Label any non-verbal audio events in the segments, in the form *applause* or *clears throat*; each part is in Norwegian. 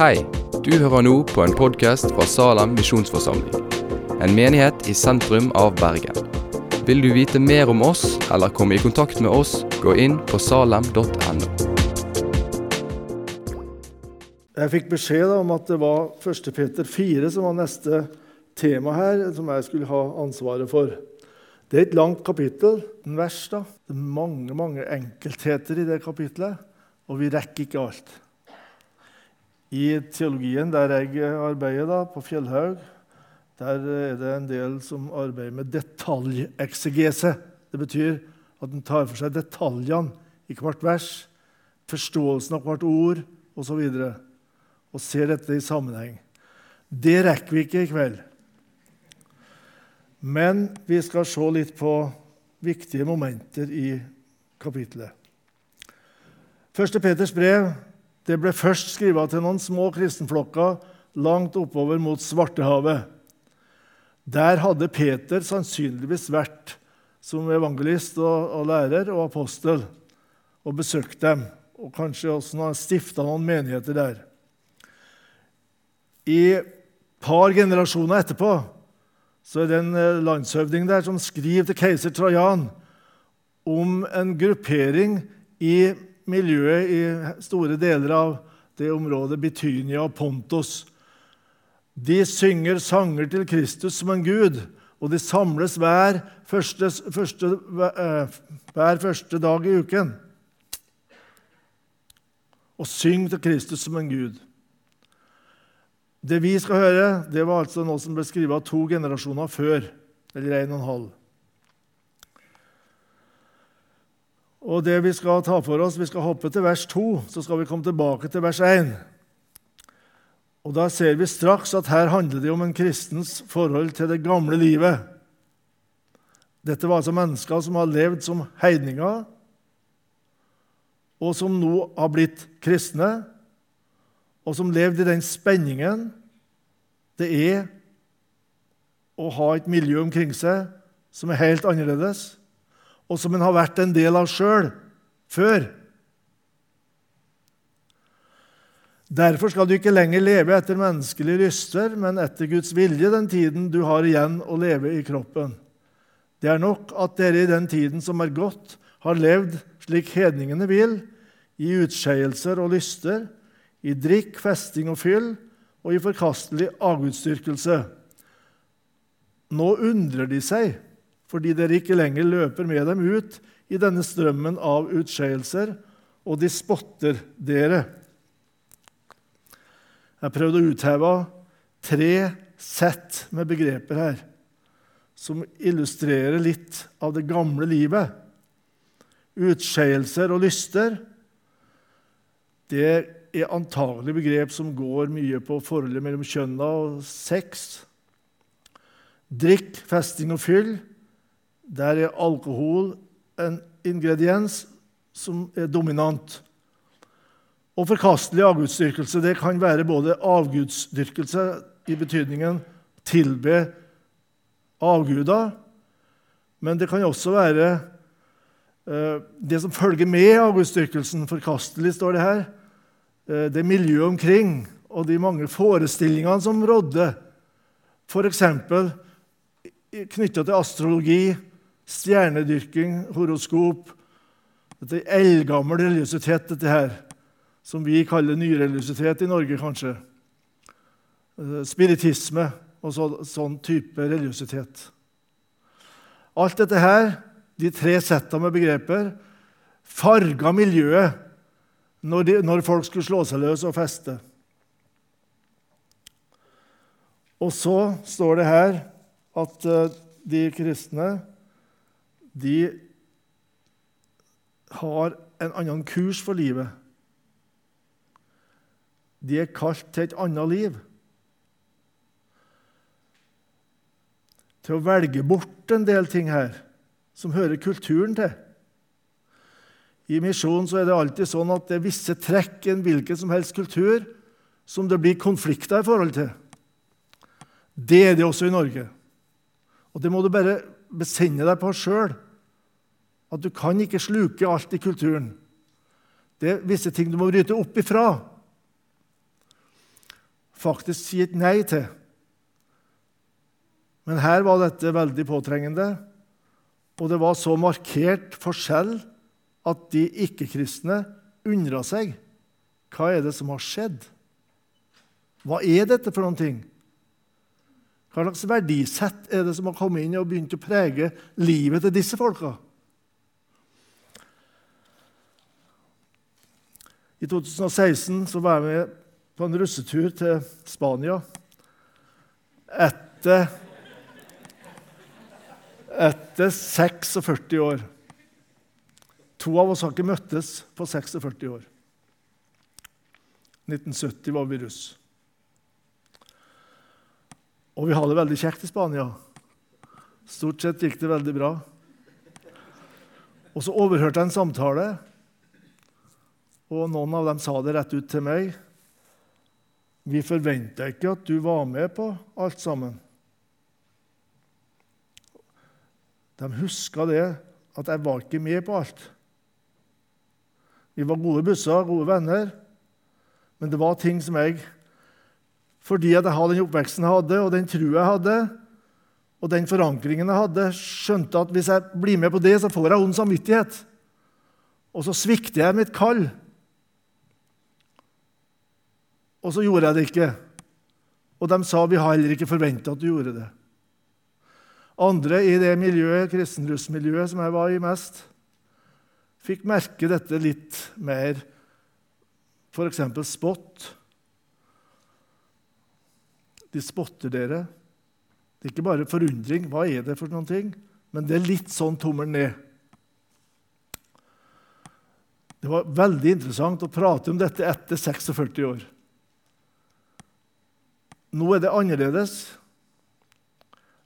Hei, du hører nå på en podkast fra Salem misjonsforsamling. En menighet i sentrum av Bergen. Vil du vite mer om oss eller komme i kontakt med oss, gå inn på salem.no. Jeg fikk beskjed om at det var 1. Peter 4 som var neste tema her, som jeg skulle ha ansvaret for. Det er et langt kapittel, en vers. da. Det er mange mange enkeltheter i det kapitlet, og vi rekker ikke alt. I teologien der jeg arbeider, da, på Fjellhaug, der er det en del som arbeider med detaljeksegese. Det betyr at en tar for seg detaljene i hvert vers, forståelsen av hvert ord osv. Og, så og ser dette i sammenheng. Det rekker vi ikke i kveld. Men vi skal se litt på viktige momenter i kapitlet. Første Peters brev det ble først skrevet til noen små kristenflokker langt oppover mot Svartehavet. Der hadde Peter sannsynligvis vært som evangelist og, og lærer og apostel og besøkt dem. Og kanskje også stifta noen menigheter der. I par generasjoner etterpå så er det en eh, landshøvding der som skriver til keiser Trajan om en gruppering i miljøet i store deler av det området Bitynia og Pontos. De synger sanger til Kristus som en gud, og de samles hver første, første, eh, hver første dag i uken og synger til Kristus som en gud. Det vi skal høre, det var altså noe som ble skrevet to generasjoner før, eller en og en halv. Og det Vi skal ta for oss, vi skal hoppe til vers 2, så skal vi komme tilbake til vers 1. Og Da ser vi straks at her handler det om en kristens forhold til det gamle livet. Dette var altså mennesker som har levd som heidninger, og som nå har blitt kristne og som levde i den spenningen det er å ha et miljø omkring seg som er helt annerledes, og som en har vært en del av sjøl før. Derfor skal du ikke lenger leve etter menneskelige lyster, men etter Guds vilje den tiden du har igjen å leve i kroppen. Det er nok at dere i den tiden som er gått, har levd slik hedningene vil, i utskeielser og lyster, i drikk, festing og fyll og i forkastelig avgudsdyrkelse. Nå undrer de seg fordi dere ikke lenger løper med dem ut i denne strømmen av utskeielser, og de spotter dere. Jeg prøvde å utheve tre sett med begreper her som illustrerer litt av det gamle livet. Utskeielser og lyster det er antagelig begrep som går mye på forholdet mellom kjønna og sex. Drikk, festing og fyll. Der er alkohol en ingrediens som er dominant. Og forkastelig avgudsdyrkelse det kan være både avgudsdyrkelse i betydningen tilbe avguder, men det kan også være eh, det som følger med avgudsdyrkelsen. Forkastelig, står det her. Eh, det miljøet omkring og de mange forestillingene som rådde, f.eks. knytta til astrologi, stjernedyrking, horoskop Dette er eldgammel religiøsitet, dette her, som vi kaller nyreligiøsitet i Norge, kanskje. Eh, spiritisme og så, sånn type religiøsitet. Alt dette her, de tre settene med begreper, farga miljøet når, de, når folk skulle slå seg løs og feste. Og så står det her at uh, de kristne de har en annen kurs for livet. De er kalt til et annet liv. Til å velge bort en del ting her som hører kulturen til. I misjonen er det alltid sånn at det er visse trekk i en hvilken som helst kultur som det blir konflikter i forhold til. Det er det også i Norge. Og Det må du bare besinne deg på sjøl. At du kan ikke sluke alt i kulturen. Det er visse ting du må bryte opp ifra. faktisk si et nei til. Men her var dette veldig påtrengende, og det var så markert forskjell at de ikke-kristne undra seg. Hva er det som har skjedd? Hva er dette for noen ting? Hva slags verdisett er det som har kommet inn og begynt å prege livet til disse folka? I 2016 så var jeg med på en russetur til Spania. Etter, etter 46 år. To av oss har ikke møttes på 46 år. 1970 var vi russ. Og vi hadde det veldig kjekt i Spania. Stort sett gikk det veldig bra. Og så overhørte jeg en samtale, og noen av dem sa det rett ut til meg. Vi forventa ikke at du var med på alt sammen. De huska det, at jeg var ikke med på alt. Vi var gode busser, gode venner, men det var ting som jeg fordi jeg hadde den oppveksten jeg hadde, og den trua jeg hadde, og den forankringen jeg hadde, skjønte at hvis jeg blir med på det, så får jeg ond samvittighet. Og så svikter jeg mitt kall. Og så gjorde jeg det ikke. Og de sa vi har heller ikke forventa at du gjorde det. Andre i det miljøet, kristenrussmiljøet som jeg var i mest, fikk merke dette litt mer. F.eks. spott de spotter dere. Det er ikke bare forundring. Hva er det for noen ting? Men det er litt sånn tommelen ned. Det var veldig interessant å prate om dette etter 46 år. Nå er det annerledes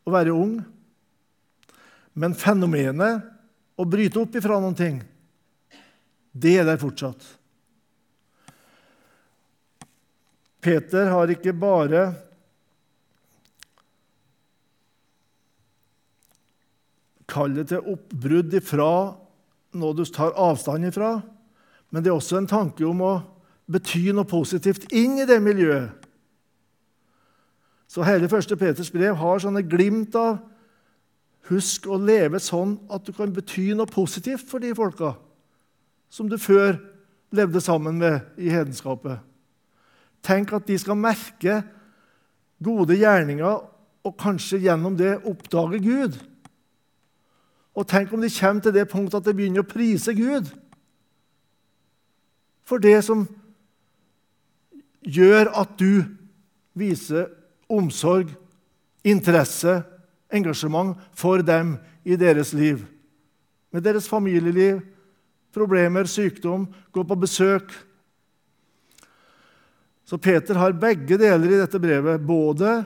å være ung, men fenomenet å bryte opp ifra noen ting, det er der fortsatt. Peter har ikke bare kallet til oppbrudd ifra noe du tar avstand ifra, men det er også en tanke om å bety noe positivt inn i det miljøet. Så hele første Peters brev har sånne glimt av Husk å leve sånn at du kan bety noe positivt for de folka som du før levde sammen med i hedenskapet. Tenk at de skal merke gode gjerninger og kanskje gjennom det oppdage Gud. Og tenk om de kommer til det punktet at de begynner å prise Gud for det som gjør at du viser omsorg, interesse, engasjement for dem i deres liv. Med deres familieliv, problemer, sykdom, gå på besøk. Så Peter har begge deler i dette brevet. Både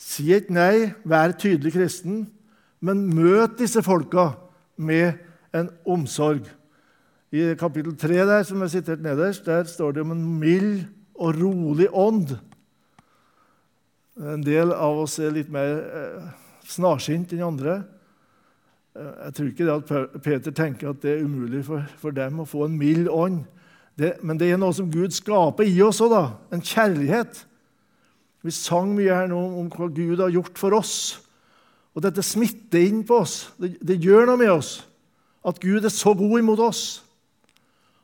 si et nei, vær tydelig kristen, men møt disse folka med en omsorg. I kapittel 3, der, som er sitert nederst, der står det om en mild og rolig ånd. En del av oss er litt mer eh, snarsynt enn andre. Eh, jeg tror ikke det at Peter tenker at det er umulig for, for dem å få en mild ånd. Det, men det er noe som Gud skaper i oss òg, en kjærlighet. Vi sang mye her nå om hva Gud har gjort for oss. Og dette smitter inn på oss. Det, det, gjør noe med oss at Gud er så god imot oss.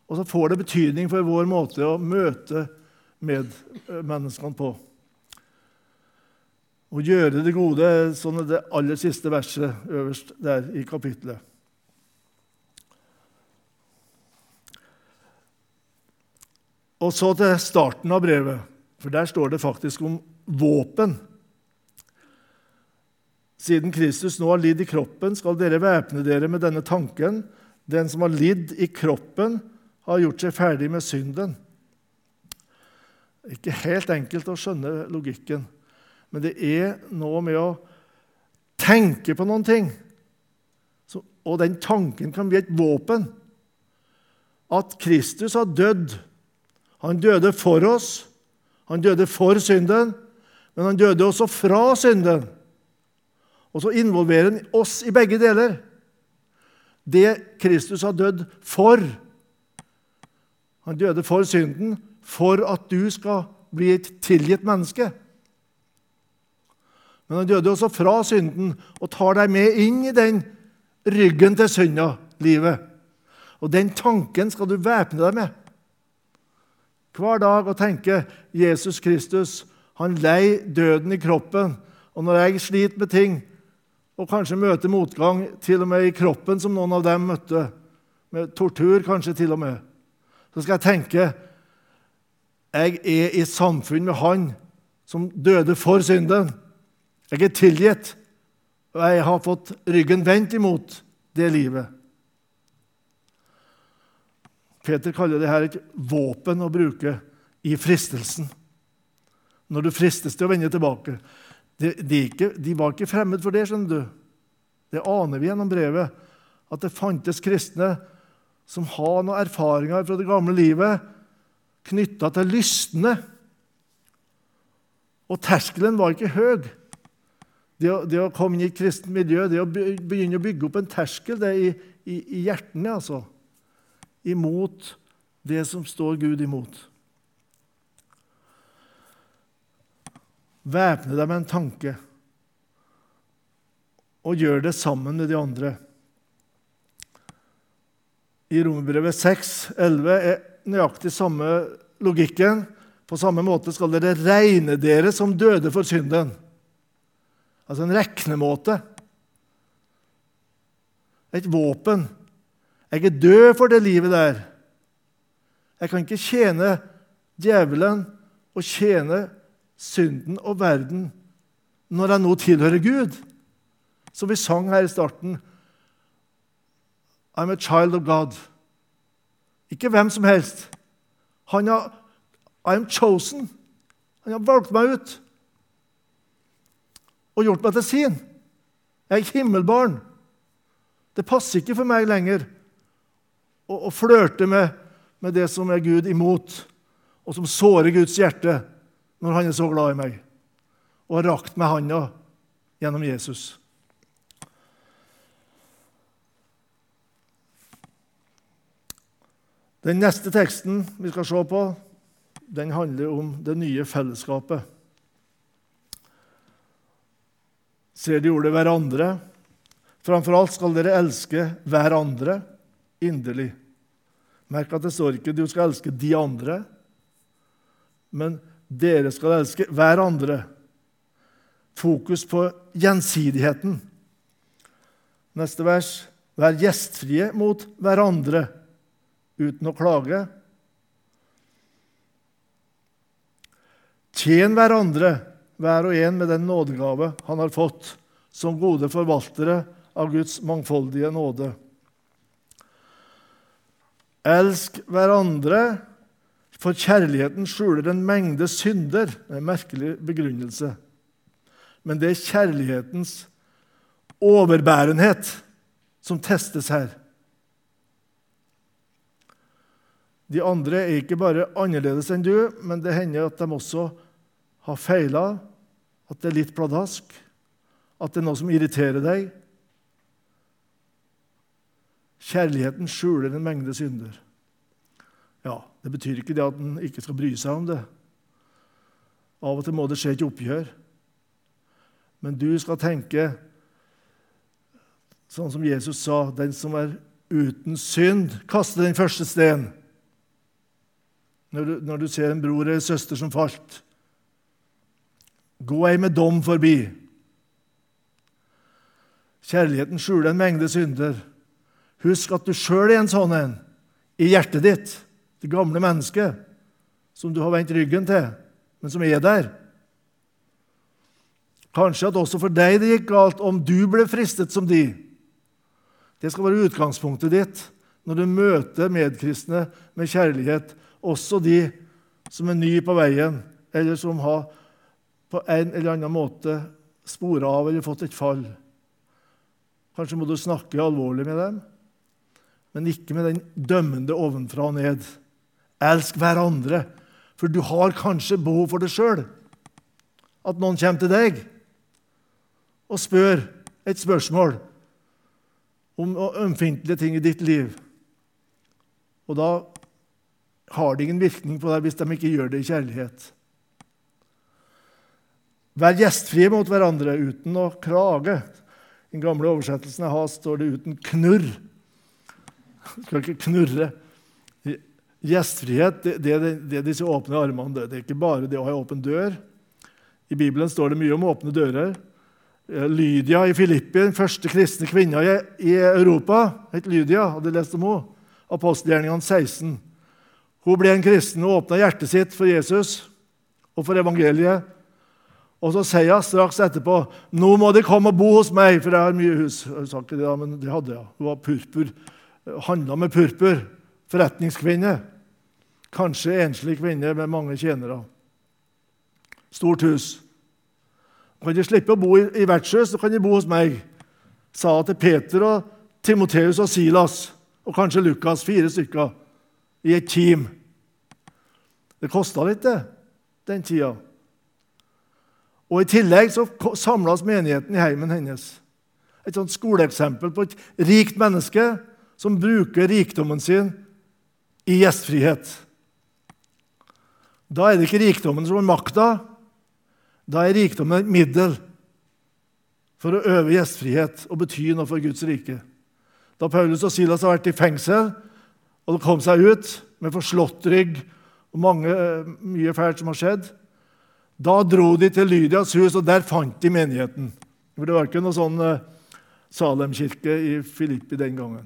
Og så får det betydning for vår måte å møte medmenneskene på. Å gjøre det gode, sånn er det aller siste verset øverst der i kapittelet. Og så til starten av brevet, for der står det faktisk om våpen. Siden Kristus nå har lidd i kroppen, skal dere væpne dere med denne tanken. Den som har lidd i kroppen, har gjort seg ferdig med synden. Ikke helt enkelt å skjønne logikken, men det er noe med å tenke på noen ting. og den tanken kan bli et våpen. At Kristus har dødd. Han døde for oss. Han døde for synden, men han døde også fra synden. Og så involverer han oss i begge deler. Det Kristus har dødd for. Han døde for synden for at du skal bli et tilgitt menneske. Men han døde også fra synden og tar deg med inn i den ryggen til synda, livet. Og den tanken skal du væpne deg med. Hver dag å tenke Jesus Kristus, han lei døden i kroppen. Og når jeg sliter med ting, og kanskje møter motgang til og med i kroppen, som noen av dem møtte, med tortur kanskje til og med, så skal jeg tenke jeg er i samfunn med Han som døde for synden. Jeg er tilgitt, og jeg har fått ryggen vendt imot det livet. Peter kaller det her et våpen å bruke i fristelsen. Når du fristes til å vende tilbake. De, de, ikke, de var ikke fremmed for det, skjønner du. Det aner vi gjennom brevet, at det fantes kristne som har noen erfaringer fra det gamle livet knytta til lystne. Og terskelen var ikke høy. Det å, det å, komme inn i et kristent miljø, det å begynne å bygge opp en terskel det i, i, i hjertene, altså, imot det som står Gud imot. Væpne deg med en tanke, og gjør det sammen med de andre. I Romerbrevet 6, 11 er nøyaktig samme logikken. På samme måte skal dere regne dere som døde for synden. Altså en regnemåte. Et våpen. Jeg er død for det livet der. Jeg kan ikke tjene djevelen og tjene synden og verden når jeg nå tilhører Gud. Som vi sang her i starten. I'm a child of God. Ikke hvem som helst. Han har I'm chosen. Han har valgt meg ut og gjort meg til sin. Jeg er himmelbarn. Det passer ikke for meg lenger å, å flørte med, med, det som er Gud imot, og som sårer Guds hjerte når han er så glad i meg, og har rakt meg handa gjennom Jesus. Den neste teksten vi skal se på, den handler om det nye fellesskapet. Ser de ordet 'hverandre'. Framfor alt skal dere elske hverandre inderlig. Merk at det står ikke 'du skal elske de andre', men dere skal elske hverandre. Fokus på gjensidigheten. Neste vers. Vær gjestfrie mot hverandre uten å klage. Tjen hverandre hver og en med den nådegave han har fått, som gode forvaltere av Guds mangfoldige nåde. Elsk hverandre, for kjærligheten skjuler en mengde synder. Det er en merkelig begrunnelse. Men det er kjærlighetens overbærenhet som testes her. De andre er ikke bare annerledes enn du, men det hender at de også har feila, at det er litt pladask, at det er noe som irriterer deg. Kjærligheten skjuler en mengde synder. Ja, Det betyr ikke det at en ikke skal bry seg om det. Av og til må det skje et oppgjør. Men du skal tenke sånn som Jesus sa, den som er uten synd, kaster den første steinen. Når når du ser en bror eller søster som falt, Gå ei med dom forbi. Kjærligheten skjuler en mengde synder. Husk at du sjøl er en sånn en i hjertet ditt, det gamle mennesket som du har vendt ryggen til, men som er der. Kanskje at også for deg det gikk galt om du ble fristet som de. Det skal være utgangspunktet ditt når du møter medkristne med kjærlighet, også de som er nye på veien, eller som har på en eller annen måte spora av eller fått et fall. Kanskje må du snakke alvorlig med dem, men ikke med den dømmende ovenfra og ned. Elsk hverandre, for du har kanskje behov for det sjøl. At noen kommer til deg og spør et spørsmål om ømfintlige ting i ditt liv. Og da har det ingen virkning på deg hvis de ikke gjør det i kjærlighet. Vær gjestfrie mot hverandre uten å klage. I den gamle oversettelsen jeg har, står det 'uten knurr'. Du skal ikke knurre. Gjestfrihet det, det, det, er disse åpne armene. Det. er ikke bare det å ha en åpen dør. I Bibelen står det mye om åpne dører. Eh, Lydia i Filippi, den første kristne kvinna i Europa, het Lydia. hadde lest om henne. Apostelgjerningene 16. Hun ble en kristen og åpna hjertet sitt for Jesus og for evangeliet. Og så sier hun straks etterpå nå må de komme og bo hos meg, for jeg har mye hus. Jeg sa ikke det, men det hadde jeg. Hun var purpur, handla med purpur. Forretningskvinne. Kanskje enslig kvinne med mange tjenere. Stort hus. Kan de slippe å bo i, i vertshus, så kan de bo hos meg, sa hun til Peter og Timoteus og Silas og kanskje Lukas, fire stykker, i et team. Det kosta litt, det, den tida. Og I tillegg så samles menigheten i heimen hennes. Et sånt skoleeksempel på et rikt menneske som bruker rikdommen sin i gjestfrihet. Da er det ikke rikdommen som er makta, da er rikdommen et middel for å øve gjestfrihet og bety noe for Guds rike. Da Paulus og Silas har vært i fengsel og de kom seg ut med forslått rygg og mange, mye fælt som har skjedd, da dro de til Lydias hus, og der fant de menigheten. For Det var ikke noe sånn eh, Salem-kirke i Filippi den gangen.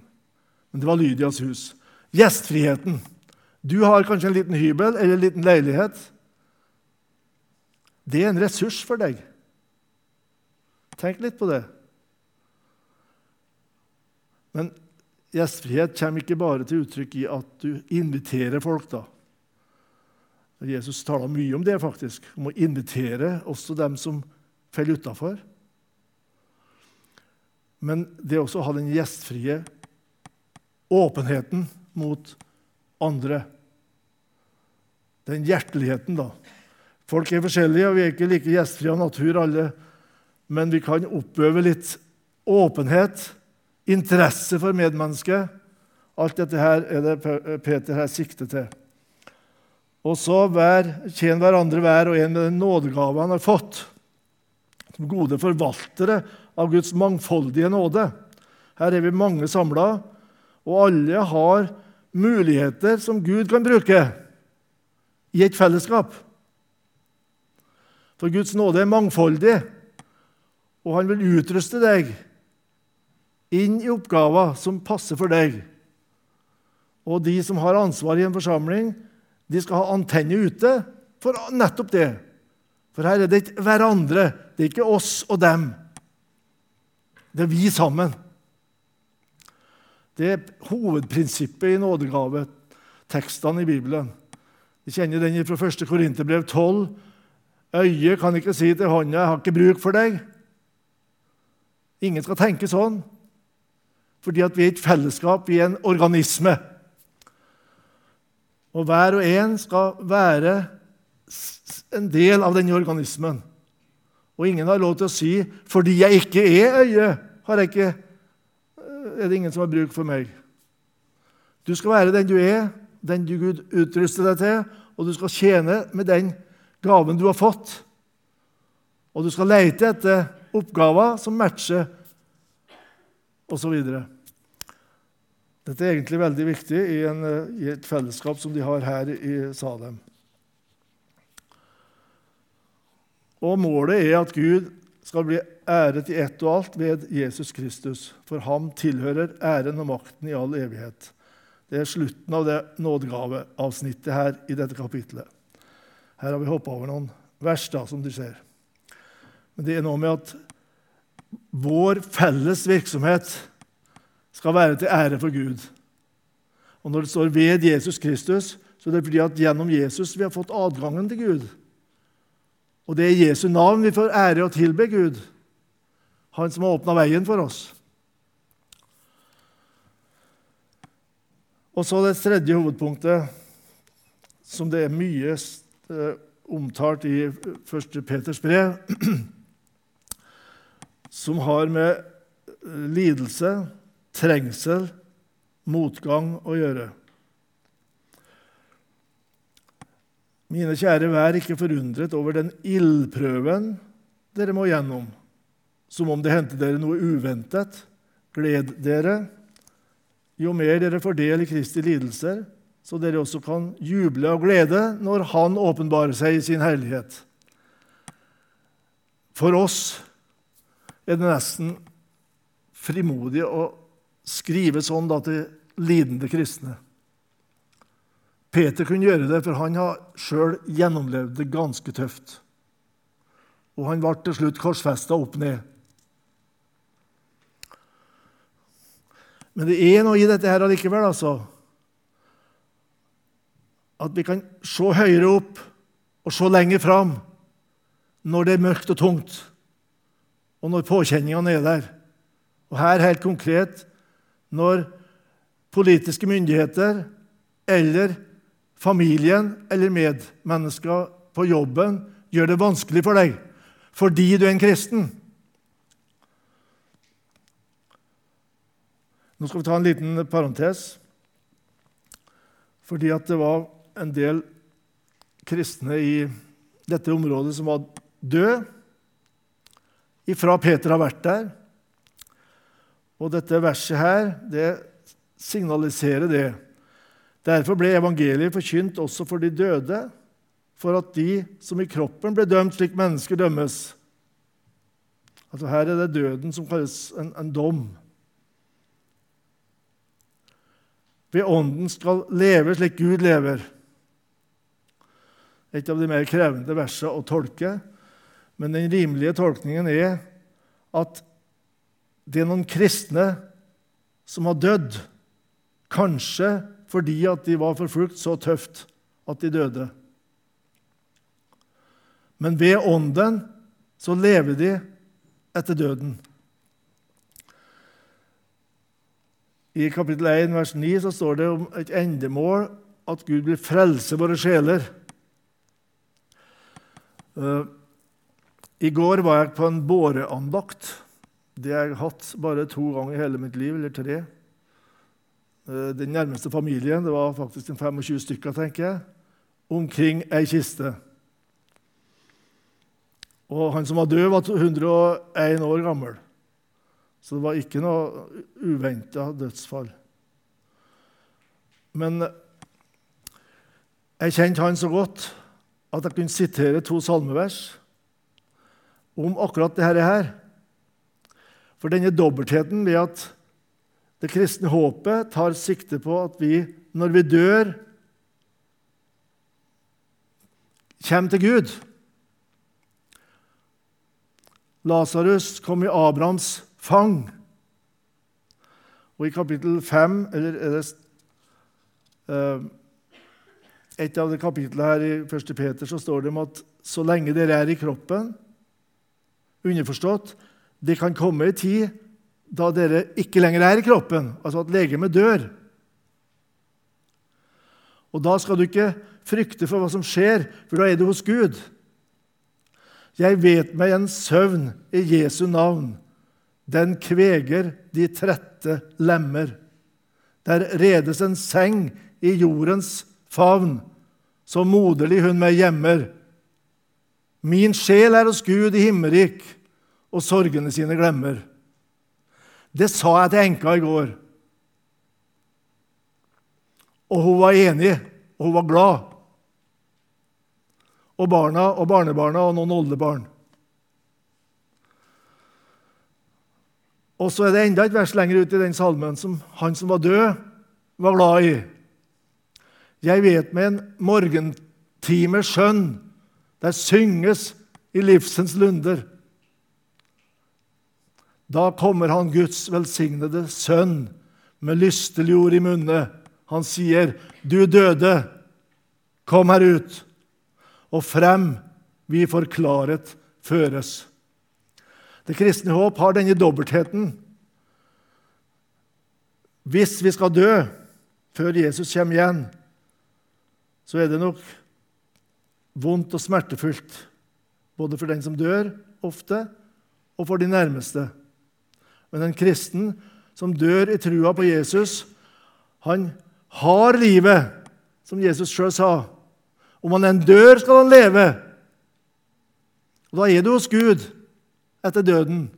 Men det var Lydias hus. Gjestfriheten. Du har kanskje en liten hybel eller en liten leilighet. Det er en ressurs for deg. Tenk litt på det. Men gjestfrihet kommer ikke bare til uttrykk i at du inviterer folk. da. Jesus taler mye om det, faktisk, om å invitere også dem som faller utafor. Men det også å ha den gjestfrie åpenheten mot andre. Den hjerteligheten, da. Folk er forskjellige, og vi er ikke like gjestfrie av natur, alle. Men vi kan oppøve litt åpenhet interesse for medmennesket. Alt dette her er det Peter her sikter til. Og så vær, tjen hverandre hver og en med den nådegave han har fått, som gode forvaltere av Guds mangfoldige nåde. Her er vi mange samla, og alle har muligheter som Gud kan bruke i et fellesskap. For Guds nåde er mangfoldig, og han vil utruste deg inn i oppgaver som passer for deg. Og de som har ansvar i en forsamling, de skal ha antenne ute for nettopp det. For her er det ikke hverandre. Det er ikke oss og dem. Det er vi sammen. Det er hovedprinsippet i nådegavetekstene i Bibelen. Vi kjenner den fra 1. Korinterbrev 12. Øyet kan ikke si til hånda 'Jeg har ikke bruk for deg'. Ingen skal tenke sånn fordi vi er et fellesskap, vi er en organisme. Og hver og en skal være en del av denne organismen. Og ingen har lov til å si 'fordi jeg ikke er øye, ikke, er det ingen som har bruk for meg'. Du skal være den du er, den du Gud utruster deg til, og du skal tjene med den gaven du har fått. Og du skal lete etter oppgaver som matcher osv. Dette er egentlig veldig viktig i, en, i, et fellesskap som de har her i Salem. Og Målet er at Gud skal bli æret i ett og alt ved Jesus Kristus. For ham tilhører æren og makten i all evighet. Det er slutten av det nådegaveavsnittet her i dette kapitlet. Her har vi hoppa over noen vers, da, som du ser. Men det er noe med at vår felles virksomhet skal være til ære for Gud. Og Når det står 'ved Jesus Kristus', så er det fordi at gjennom Jesus vi har fått adgangen til Gud. Og det er i Jesu navn vi får ære og tilbe Gud, Han som har åpna veien for oss. Og så det tredje hovedpunktet, som det er mye eh, omtalt i 1. Peters brev, *clears throat* som har med eh, lidelse trengsel, motgang å gjøre. Mine kjære, vær ikke forundret over den ildprøven dere må gjennom, som om det hendte dere noe uventet. Gled dere, jo mer dere får del i Kristi lidelser, så dere også kan juble av glede når Han åpenbarer seg i sin herlighet. For oss er det nesten frimodig å skrive sånn da, til lidende kristne. Peter kunne gjøre det, for han har sjøl gjennomlevd det ganske tøft. Og han ble til slutt korsfesta opp ned. Men det er noe i dette her allikevel, altså. At vi kan se høyere opp og se lenger fram når det er mørkt og tungt, og når påkjenningene er der. Og her helt konkret når politiske myndigheter eller familien eller medmennesker på jobben gjør det vanskelig for deg fordi du er en kristen. Nå skal vi ta en liten parentes. Fordi det var en del kristne i dette området som var døde ifra Peter har vært der. Og dette verset her, det signaliserer det. Derfor ble evangeliet forkynt også for de døde, for at de som i kroppen ble dømt slik mennesker dømmes. Altså Her er det døden som kalles en, en dom. Ved Ånden skal leve slik Gud lever. Et av de mer krevende versene å tolke. Men den rimelige tolkningen er at det er noen kristne som har dødd, kanskje fordi at de var forfulgt så tøft at de døde. Men ved Ånden så lever de etter døden. I kapittel 1, vers 9 så står det om et endemål at Gud vil frelse våre sjeler. Uh, I går var jeg på en båreandakt. Det har jeg hatt bare to ganger i hele mitt liv, eller tre. Uh, den nærmeste familien, det var faktisk 25 stykker, tenker jeg, omkring ei kiste. Og han som var død, var 101 år gammel. Så det var ikke noe uventa dødsfall. Men jeg kjente han så godt at jeg kunne sitere to salmevers om akkurat dette her. For denne dobbeltheten ved at det kristne håpet tar sikte på at vi, når vi dør, kommer til Gud. Lasarus kom i Abrahams fang. Og i kapittel 5, eller er det uh, et av de kapitlene her i 1. Peter, så står det om at så lenge dere er i kroppen Underforstått det kan komme en tid da dere ikke lenger er i kroppen, altså at legemet dør. Og Da skal du ikke frykte for hva som skjer, for da er du hos Gud. Jeg vet meg en søvn i Jesu navn. Den kveger de trette lemmer. Der redes en seng i jordens favn, så moderlig hun meg gjemmer. Min sjel er hos Gud i himmerik, og sorgene sine glemmer. Det sa jeg til enka i går. Og hun var enig, og hun var glad. Og barna og barnebarna og noen oldebarn. Og så er det enda et vers lenger ut i den salmen som han som var død, var glad i. Jeg vet med en morgentime skjønn, der synges i livsens lunder. Da kommer han Guds velsignede sønn med lystelig ord i munne. Han sier, 'Du døde, kom her ut', og frem vi forklaret føres. Det kristne håp har denne dobbeltheten. Hvis vi skal dø før Jesus kommer igjen, så er det nok vondt og smertefullt, både for den som dør ofte, og for de nærmeste. Men en kristen som dør i trua på Jesus, han har livet, som Jesus sjøl sa. Om han enn dør, skal han leve. Og Da er du hos Gud etter døden.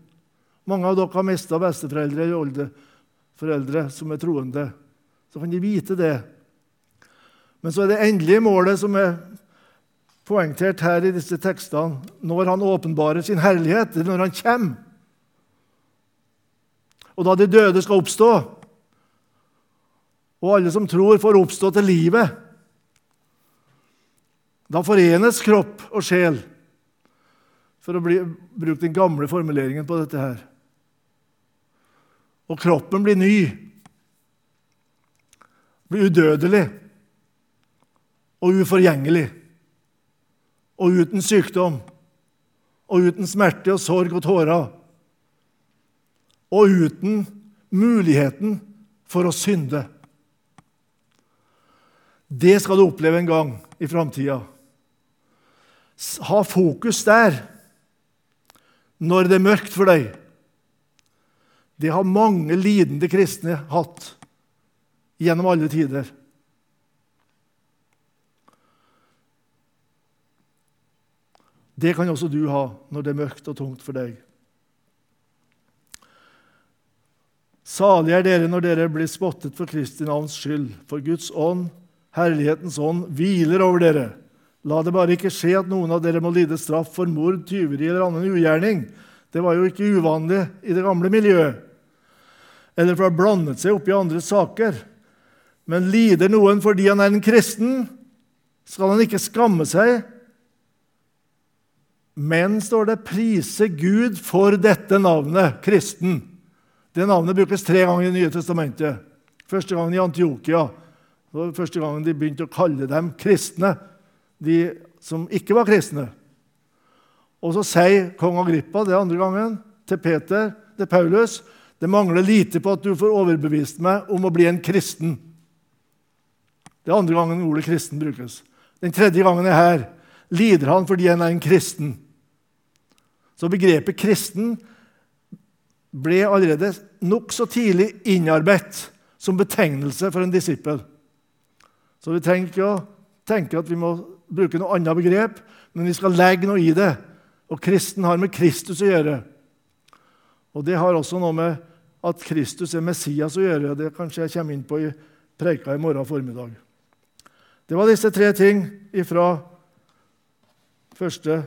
Mange av dere har mista besteforeldre eller oldeforeldre som er troende. Så kan de vite det. Men så er det endelige målet som er poengtert her i disse tekstene, når han åpenbarer sin herlighet, er når han kommer. Og da de døde skal oppstå, og alle som tror, får oppstå til livet. Da forenes kropp og sjel, for å bli, bruke den gamle formuleringen på dette her. Og kroppen blir ny, blir udødelig og uforgjengelig. Og uten sykdom og uten smerte og sorg og tårer. Og uten muligheten for å synde. Det skal du oppleve en gang i framtida. Ha fokus der når det er mørkt for deg. Det har mange lidende kristne hatt gjennom alle tider. Det kan også du ha når det er mørkt og tungt for deg. Salig er dere når dere blir spottet for Kristi navns skyld, for Guds ånd, herlighetens ånd, hviler over dere. La det bare ikke skje at noen av dere må lide straff for mord, tyveri eller annen ugjerning. Det var jo ikke uvanlig i det gamle miljøet. Eller for å ha blandet seg opp i andre saker. Men lider noen fordi han er en kristen, skal han ikke skamme seg. Men, står det, prise Gud for dette navnet, kristen. Det navnet brukes tre ganger i Det nye testamentet. Første gangen i Antiokia. Det var første gangen de begynte å kalle dem kristne, de som ikke var kristne. Og så sier kong Agrippa det andre gangen til Peter, til Paulus, det mangler lite på at du får overbevist meg om å bli en kristen. Det er andre gangen ordet 'kristen' brukes. Den tredje gangen er her. Lider han fordi han er en kristen? Så begrepet 'kristen' ble allerede nokså tidlig innarbeidet som betegnelse for en disippel. Så vi tenker, å tenke at vi må bruke noe annet begrep, men vi skal legge noe i det. Og kristen har med Kristus å gjøre. Og det har også noe med at Kristus er Messias å gjøre. Det kanskje jeg kommer inn på i preika i morgen formiddag. Det var disse tre ting fra første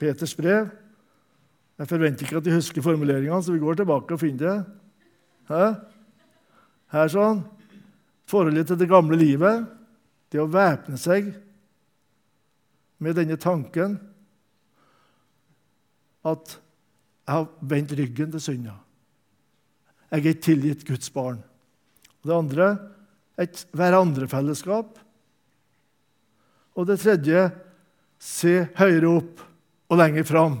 Peters brev. Jeg forventer ikke at de husker formuleringene, så vi går tilbake og finner det. Hæ? Her sånn. Forholdet til det gamle livet. Det å væpne seg med denne tanken at jeg har vendt ryggen til synda. Jeg er tilgitt Guds barn. Og det andre et hverandrefellesskap. Og det tredje se høyere opp og lenger fram.